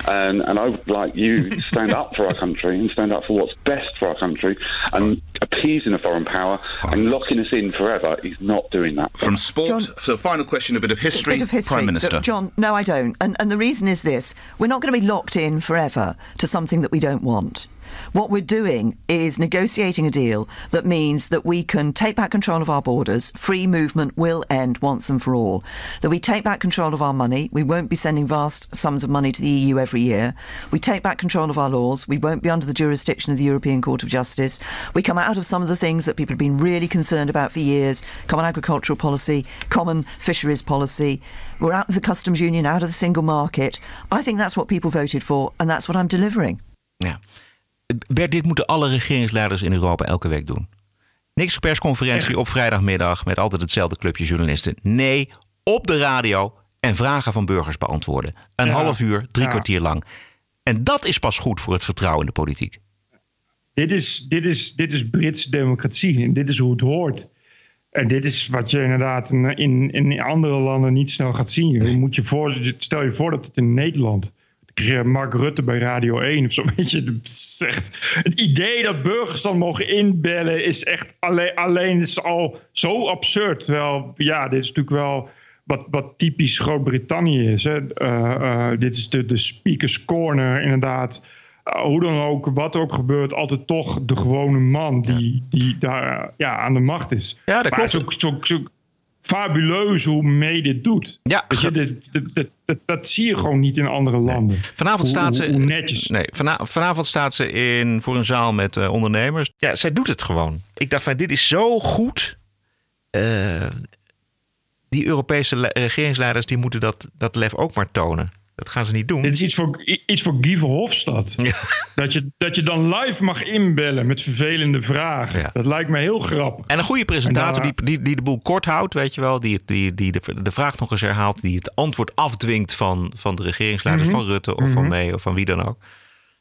And, and I would like you to stand up for our country and stand up for what's best for our country. And appeasing a foreign power and locking us in forever is not doing that. From sport, John- so final question, a bit of history. Bit of history. Prime Minister. Look, John, no, I don't. And, and the reason is this we're not going to be locked in forever to something that we don't want. What we're doing is negotiating a deal that means that we can take back control of our borders. Free movement will end once and for all. That we take back control of our money. We won't be sending vast sums of money to the EU every year. We take back control of our laws. We won't be under the jurisdiction of the European Court of Justice. We come out of some of the things that people have been really concerned about for years common agricultural policy, common fisheries policy. We're out of the customs union, out of the single market. I think that's what people voted for, and that's what I'm delivering. Ja. Bert, dit moeten alle regeringsleiders in Europa elke week doen. Niks persconferentie op vrijdagmiddag met altijd hetzelfde clubje journalisten. Nee, op de radio en vragen van burgers beantwoorden. Een Ja. half uur, drie Ja. kwartier lang. En dat is pas goed voor het vertrouwen in de politiek. Dit is, dit, is, dit is Britse democratie en dit is hoe het hoort. En dit is wat je inderdaad in, in, in andere landen niet snel gaat zien. Je moet je voor, stel je voor dat het in Nederland. Mark Rutte bij Radio 1 of zo. Weet je, het, is echt, het idee dat burgers dan mogen inbellen is echt alleen, alleen is al zo absurd. Terwijl, ja, dit is natuurlijk wel wat, wat typisch Groot-Brittannië is. Hè. Eh, eh, dit is de, de speakers corner, inderdaad. Uh, hoe dan ook, wat er ook gebeurt, altijd toch de gewone man die, die daar ja, aan de macht is. Ja, dat maar klopt. Ook, zo, zo fabuleus hoe mee dit doet. Ja, Weet je, dit, dit, dit, dat, dat zie je gewoon niet in andere landen. Vanavond Hoe- staat ze. hoe netjes. Nee, vana- vanavond staat ze in, voor een zaal met eh, ondernemers. Ja, zij doet het gewoon. Ik dacht van dit is zo goed. Eh, die Europese le- regeringsleiders die moeten dat, dat lef ook maar tonen. Dat gaan ze niet doen. Dit is iets voor, iets voor Guy Verhofstadt. Dat, je, dat je dan live mag inbellen met vervelende vragen. Dat lijkt me heel grappig. En een goede presentator En die, die, die de boel kort houdt, weet je wel. Die, die, die de, de vraag nog eens herhaalt. Die het antwoord afdwingt van, van de regeringsleiders, Mhm. van Rutte of van Mhm. May of van wie dan ook.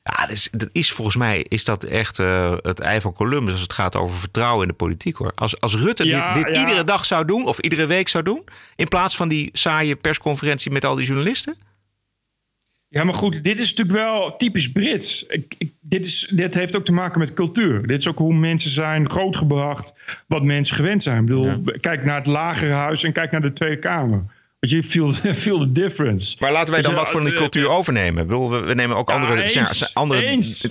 Ja, dat is, dat is volgens mij is dat echt eh, het ei van Columbus als het gaat over vertrouwen in de politiek hoor. Als, als Rutte Ja, dit, dit ja. iedere dag zou doen of iedere week zou doen, in plaats van die saaie persconferentie met al die journalisten. Ja, maar goed, dit is natuurlijk wel typisch Brits. Ik, ik, dit, is, dit heeft ook te maken met cultuur. Dit is ook hoe mensen zijn grootgebracht, wat mensen gewend zijn. Ik bedoel, kijk naar het lagere huis en kijk naar de Tweede Kamer. Weet je, feel, feel the difference. Maar laten wij Weet dan wat van die eh, cultuur overnemen? Ik bedoel, we, we nemen ook Ja, andere, eens, ja, andere eens.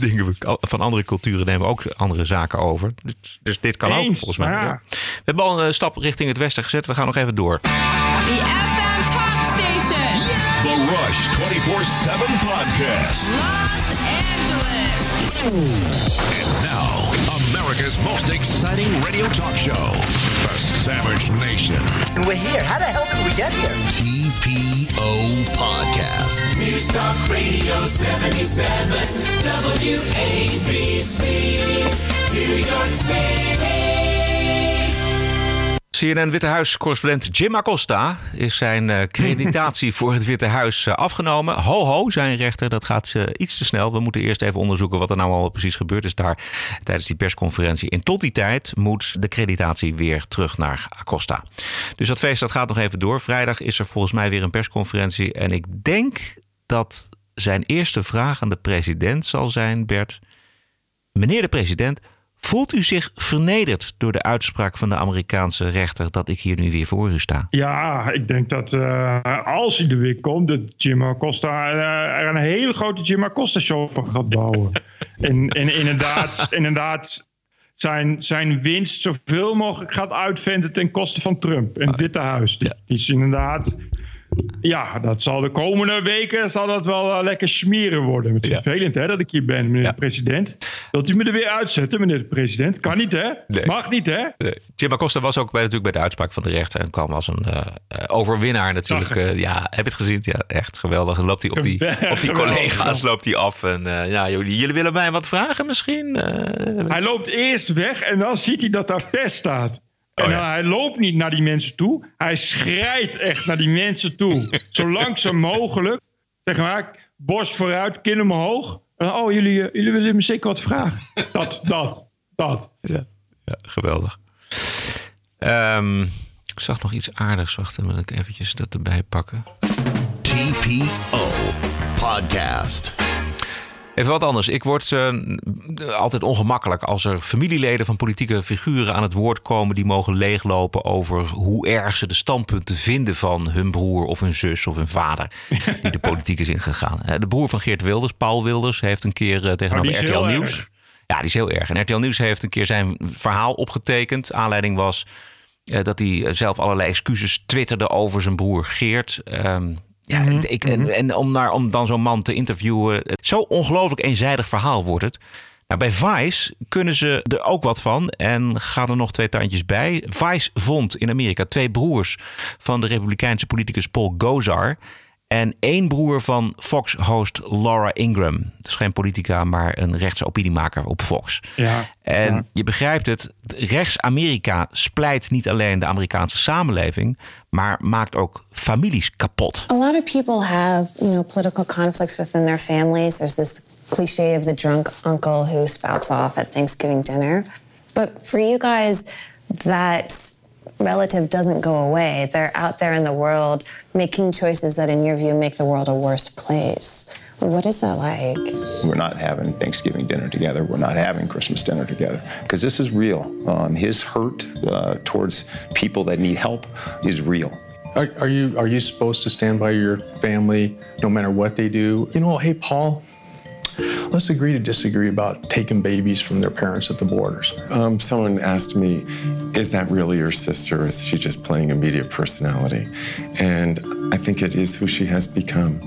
dingen van andere culturen nemen we ook andere zaken over. Dus, dus dit kan ook volgens mij. maar ja. ja. We hebben al een stap richting het westen gezet. We gaan nog even door. The Rush 24 7 Podcast. Los Angeles. And now, America's most exciting radio talk show, The Savage Nation. And we're here. How the hell did we get here? TPO Podcast. News Talk Radio 77. WABC. New York City. CNN Witte Huis-correspondent Jim Acosta is zijn eh, creditatie voor het Witte Huis eh, afgenomen. Ho ho, zijn rechter, dat gaat eh, iets te snel. We moeten eerst even onderzoeken wat er nou al precies gebeurd is daar tijdens die persconferentie. En tot die tijd moet de creditatie weer terug naar Acosta. Dus dat feest dat gaat nog even door. Vrijdag is er volgens mij weer een persconferentie. En ik denk dat zijn eerste vraag aan de president zal zijn, Bert. Meneer de president, voelt u zich vernederd door de uitspraak van de Amerikaanse rechter dat ik hier nu weer voor u sta? Ja, ik denk dat eh, als hij er weer komt, dat Jim Acosta eh, er een hele grote Jim Acosta show van gaat bouwen. en, en inderdaad, inderdaad zijn, zijn winst zoveel mogelijk gaat uitventen ten koste van Trump en het Witte Huis. Die, die is inderdaad. Ja, dat zal de komende weken zal dat wel eh, lekker smeren worden. Het is vervelend hè, dat ik hier ben, meneer de president. Wilt u me er weer uitzetten, meneer de president? Kan niet, hè? Mag niet, hè? Nee. Jim Acosta was ook bij, natuurlijk bij de uitspraak van de rechter en kwam als een eh, eh, overwinnaar natuurlijk. Ja, heb je het gezien? Ja, echt geweldig. Loopt hij op die, op die collega's loopt hij af. En ja, jullie, jullie willen mij wat vragen misschien? Hij loopt eerst weg en dan ziet hij dat daar pers staat. En Oh, hij loopt niet naar die mensen toe. Hij schrijdt echt naar die mensen toe. Zo langzaam mogelijk. Zeg maar, borst vooruit, kin omhoog. En, oh, jullie, eh, jullie willen me zeker wat vragen. Dat, dat, dat. Ja, ja geweldig. Ehm, ik zag nog iets aardigs. Wacht, dan wil ik eventjes dat erbij pakken. TPO Podcast. Even wat anders. Ik word eh, altijd ongemakkelijk als er familieleden van politieke figuren aan het woord komen die mogen leeglopen over hoe erg ze de standpunten vinden van hun broer of hun zus of hun vader die de politiek is ingegaan. Eh, De broer van Geert Wilders, Paul Wilders, heeft een keer eh, tegenover die is RTL Nieuws. erg. Ja, die is heel erg. En RTL Nieuws heeft een keer zijn verhaal opgetekend. Aanleiding was dat hij zelf allerlei excuses twitterde over zijn broer Geert. Ehm, ja, ik, en, en om, naar, om dan zo'n man te interviewen. eh, Zo ongelooflijk eenzijdig verhaal wordt het. Nou, bij Vice kunnen ze er ook wat van en gaan er nog twee tandjes bij. Vice vond in Amerika twee broers van de Republikeinse politicus Paul Gosar. En één broer van Fox-host Laura Ingram. Is geen politica, maar een rechtse opiniemaker op Fox. Ja. En je begrijpt het, rechts-Amerika splijt niet alleen de Amerikaanse samenleving, maar maakt ook families kapot. A lot of people have, you know, political conflicts within their families. There's this cliche of the drunk uncle who spouts off at Thanksgiving dinner. But for you guys, that relative doesn't go away. They're out there in the world making choices that, in your view, make the world a worse place. What is that like? We're not having Thanksgiving dinner together. We're not having Christmas dinner together because this is real. Um, his hurt uh, towards people that need help is real. Are, are you are you supposed to stand by your family no matter what they do? You know, hey Paul, let's agree to disagree about taking babies from their parents at the borders. Um, someone asked me, Is that really your sister? Is she just playing a media personality? And I think it is who she has become.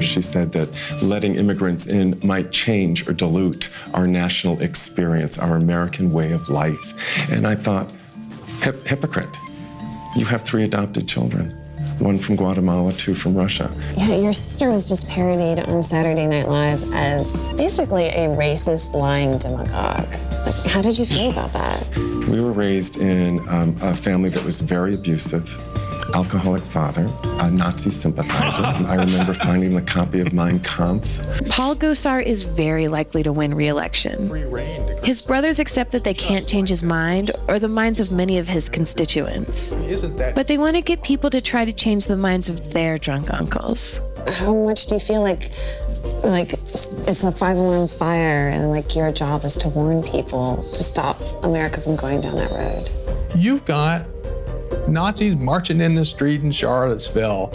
She said that letting immigrants in might change or dilute our national experience, our American way of life. And I thought, hypocrite. You have three adopted children one from Guatemala, two from Russia. Yeah, your sister was just parodied on Saturday Night Live as basically a racist, lying demagogue. Like, how did you feel about that? We were raised in um, a family that was very abusive, alcoholic father, a Nazi sympathizer. I remember finding the copy of Mein Kampf. Paul Gosar is very likely to win re-election. His brothers accept that they can't change his mind or the minds of many of his constituents. But they want to get people to try to change the minds of their drunk uncles. How much do you feel like like it's a five alarm fire and like your job is to warn people to stop America from going down that road? You've got Nazis marching in the street in Charlottesville,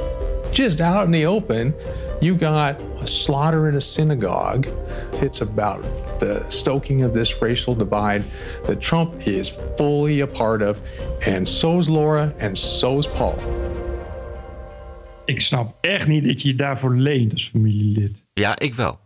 just out in the open. You got a slaughter in a synagogue. It's about the stoking of this racial divide that Trump is fully a part of, and so's Laura and so's Paul. Ik snap echt niet dat je je daarvoor leent als familielid. Ja, ik wel.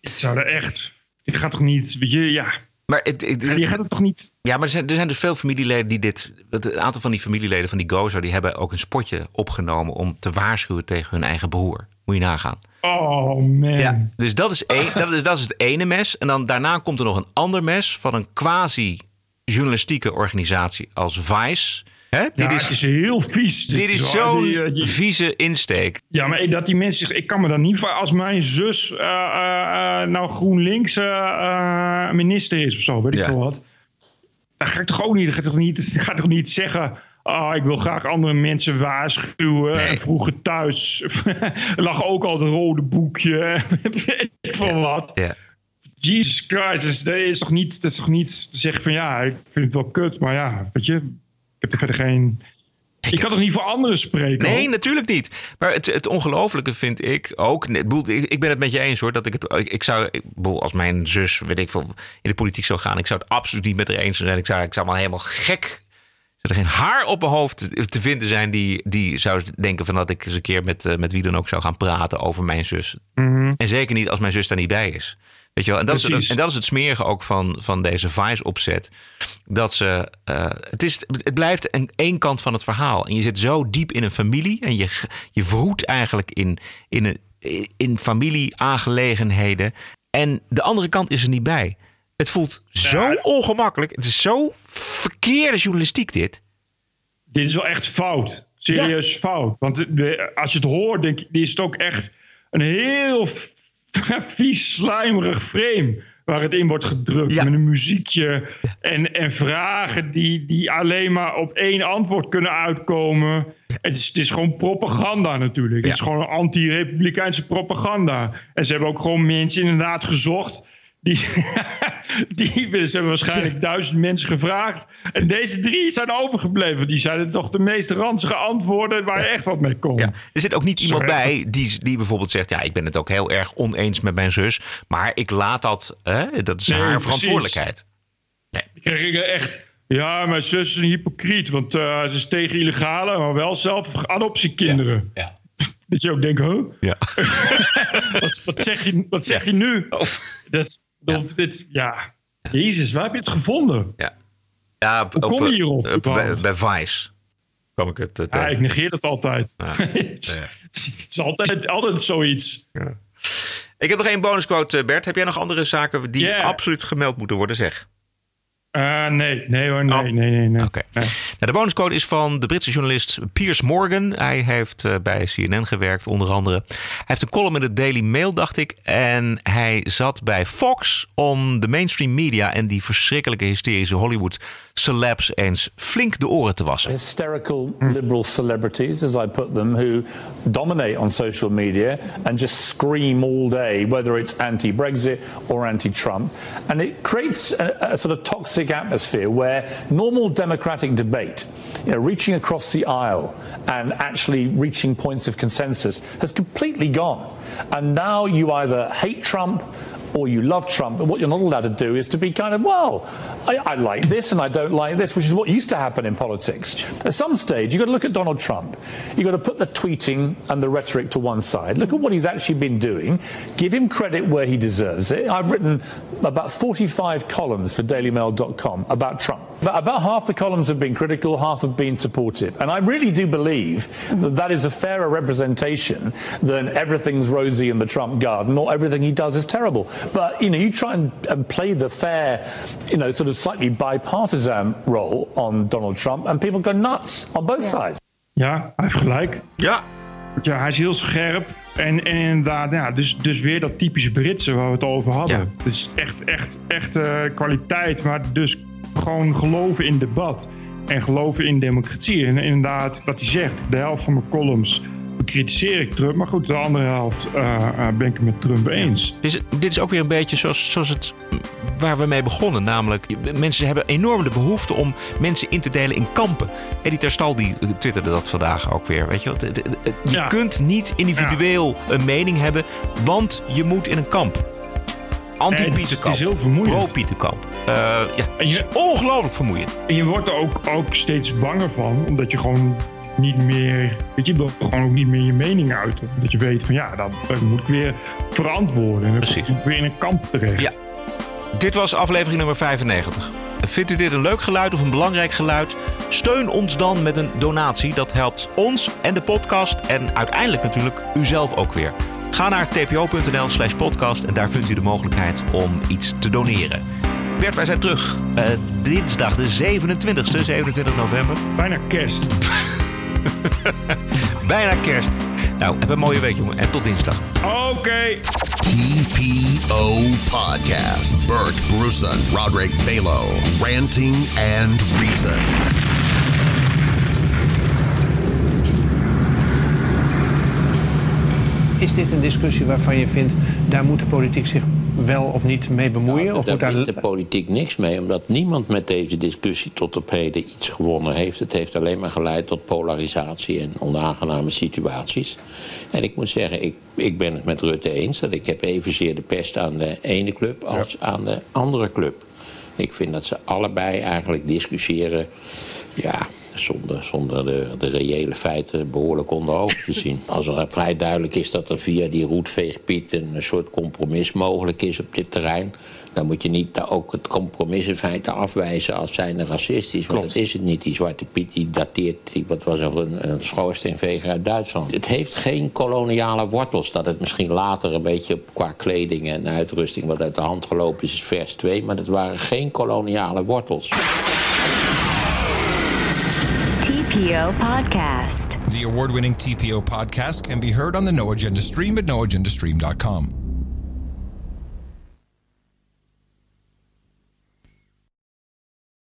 Ik zou er echt... Ik ga toch niet... Weet je, ja... Maar het, het- je gaat het toch niet... Ja, maar er zijn, er zijn dus veel familieleden die dit. Het aantal van die familieleden van die Gozo, die hebben ook een spotje opgenomen om te waarschuwen tegen hun eigen broer. Moet je nagaan. Oh man. Ja, dus dat is, dat, is, dat is het ene mes. En dan daarna komt er nog een ander mes van een quasi-journalistieke organisatie als Vice. Hè? Ja, het is heel vies. Dit is hoor. zo'n Die, eh, die- vieze insteek. Ja, maar dat die mensen. Ik kan me dan niet... voor- Als mijn zus eh, eh, nou GroenLinks minister is of zo, weet ik veel wat. Dan ga ik toch ook niet... Dan ga ik toch niet, ga ik toch niet zeggen... Ah, ik wil graag andere mensen waarschuwen. En vroeger thuis lag ook al het rode boekje. weet ik veel wat. Ja. Jesus Christ, dus dat is toch niet, dat is toch niet te zeggen van ja, ik vind het wel kut, maar ja, weet je, heb er verder geen. Je kan toch niet voor anderen spreken? Nee, hoor? natuurlijk niet. Maar het, het ongelofelijke vind ik ook. ik Ik ik ben het met je eens hoor. Dat ik het. Ik, ik zou. Ik bedoel, als mijn zus, weet ik veel, in de politiek zou gaan. Ik zou het absoluut niet met haar eens zijn. Ik zou, ik zou maar helemaal gek. Zou er geen haar op mijn hoofd te, te vinden zijn die, die zou denken van dat ik eens een keer met, eh, met wie dan ook zou gaan praten over mijn zus. Mhm. En zeker niet als mijn zus daar niet bij is. Weet je wel? En dat, is, en dat is het smerige ook van, van deze Vice-opzet. Dat ze. eh, het, is, het blijft een, één kant van het verhaal. En je zit zo diep in een familie. En je, je vroet eigenlijk in, in, een, in familieaangelegenheden. En de andere kant is er niet bij. Het voelt zo ongemakkelijk. Het is zo verkeerde journalistiek, dit. Dit is wel echt fout. Serieus fout. Want als je het hoort, denk ik, is het ook echt een heel vies, slijmerig frame. Waar het in wordt gedrukt. Met een muziekje. En, en vragen die, die alleen maar op één antwoord kunnen uitkomen. Het is, het is gewoon propaganda natuurlijk. Het is gewoon anti-republikeinse propaganda. En ze hebben ook gewoon mensen inderdaad gezocht. Die, die, ze hebben waarschijnlijk duizend mensen gevraagd. En deze drie zijn overgebleven. Die zeiden toch de meest ranzige antwoorden waar je echt wat mee kon. Er zit ook niet iemand bij die, die bijvoorbeeld zegt: Ja, ik ben het ook heel erg oneens met mijn zus. Maar ik laat dat. Hè, dat is Nee, haar precies. verantwoordelijkheid. Ik kreeg echt... Ja, mijn zus is een hypocriet. Want eh, ze is tegen illegale, maar wel zelf adoptiekinderen. Ja. Dat je ook denkt, huh? Ja. wat, wat zeg je, wat zeg je nu? Oh. Dat, is- dit, ja. Jezus, waar heb je het gevonden? Ja. Ja, op, Hoe kom je op, hierop, op- bij, bij Vice kwam ik het eh, Ja, tegen. ik negeer het altijd. Ja. het is altijd, altijd zoiets. Ik heb nog één bonusquote, eh, Bert. Heb jij nog andere zaken die Ja. absoluut gemeld moeten worden? Zeg. Eh, nee, nee hoor, Oh. nee, nee, nee. nee. Oké. Nou, de bonuscode is van de Britse journalist Piers Morgan. Hij heeft eh, bij CNN gewerkt, onder andere. Hij heeft een column in de Daily Mail, dacht ik. En hij zat bij Fox om de mainstream media en die verschrikkelijke hysterische Hollywood celebs eens flink de oren te wassen. hysterical liberal celebrities, as I put them, who dominate on social media and just scream all day, whether it's anti Brexit or anti Trump. And it creates a, a sort of toxic atmosphere where normal democratic debate, you know, reaching across the aisle and actually reaching points of consensus, has completely gone. And now you either hate Trump or you love Trump, but what you're not allowed to do is to be kind of, well, I, I like this and I don't like this, which is what used to happen in politics. At some stage, you've got to look at Donald Trump. You've got to put the tweeting and the rhetoric to one side. Look at what he's actually been doing. Give him credit where he deserves it. I've written about 45 columns for DailyMail.com about Trump. About- About half the columns have been critical, half have been supportive. And I really do believe that that is a fairer representation than everything's rosy in the Trump garden or everything he does is terrible. But, you know, you try and, and play the fair, you know, sort of slightly bipartisan role on Donald Trump and people go nuts on both sides. Ja, hij heeft gelijk. Ja. Ja, hij is heel scherp. En, en inderdaad, ja, dus, dus weer dat typische Britse waar we het over hadden. Dus echt, echt, echt eh, kwaliteit. Maar dus gewoon geloven in debat. En geloven in democratie. En inderdaad, wat hij zegt, de helft van mijn columns bekritiseer ik Trump. Maar goed, de andere helft eh, eh, ben ik het met Trump eens. Dit is, dit is ook weer een beetje zoals, zoals het waar we mee begonnen. Namelijk, mensen hebben enorm de behoefte om mensen in te delen in kampen. Eddie Terstal die twitterde dat vandaag ook weer. Weet je, het- je kunt niet individueel een mening hebben, want je moet in een kamp. Nee, het is- Anti-Pieterkamp. het is heel vermoeiend. Pro-Pieterkamp. Eh, ja, het is ongelooflijk vermoeiend. En je wordt er ook, ook steeds banger van, omdat je gewoon niet meer. Weet je, je wil gewoon ook niet meer je mening uiten. Dat je weet van ja, dan moet ik weer verantwoorden. En dan Precies. kom ik weer in een kamp terecht. Ja. Dit was aflevering nummer 95. Vindt u dit een leuk geluid of een belangrijk geluid? Steun ons dan met een donatie. Dat helpt ons en de podcast en uiteindelijk natuurlijk uzelf ook weer. Ga naar tpo.nl slash podcast en daar vindt u de mogelijkheid om iets te doneren. Bert, wij zijn terug eh, dinsdag de 27e, 27 november. Bijna kerst. Bijna kerst. Nou, heb een mooie week jongen en tot dinsdag. Oké. TPO Podcast. Bert Bruson, Roderick Balo, Ranting and Reason. Is dit een discussie waarvan je vindt, daar moet de politiek zich wel of niet mee bemoeien? of Daar moet daar... de politiek niks mee, omdat niemand met deze discussie tot op heden iets gewonnen heeft. Het heeft alleen maar geleid tot polarisatie en onaangename situaties. En ik moet zeggen, ik, ik ben het met Rutte eens dat ik heb evenzeer de pest aan de ene club als aan de andere club. Ik vind dat ze allebei eigenlijk discussiëren ja, zonder, zonder de, de reële feiten behoorlijk onder ogen te zien. Als er vrij duidelijk is dat er via die roetveegpiet een soort compromis mogelijk is op dit terrein... dan moet je niet ook het compromis in feite afwijzen als zijnde racistisch. Want dat is het niet. Die zwarte piet die dateert, die, wat was er, een, een schoorsteenveger uit Duitsland. Het heeft geen koloniale wortels. Dat het misschien later een beetje qua kleding en uitrusting wat uit de hand gelopen is, is vers 2. Maar dat waren geen koloniale wortels. TPO Podcast. The award winning TPO podcast can be heard on the No Agenda stream at noagendastream.com.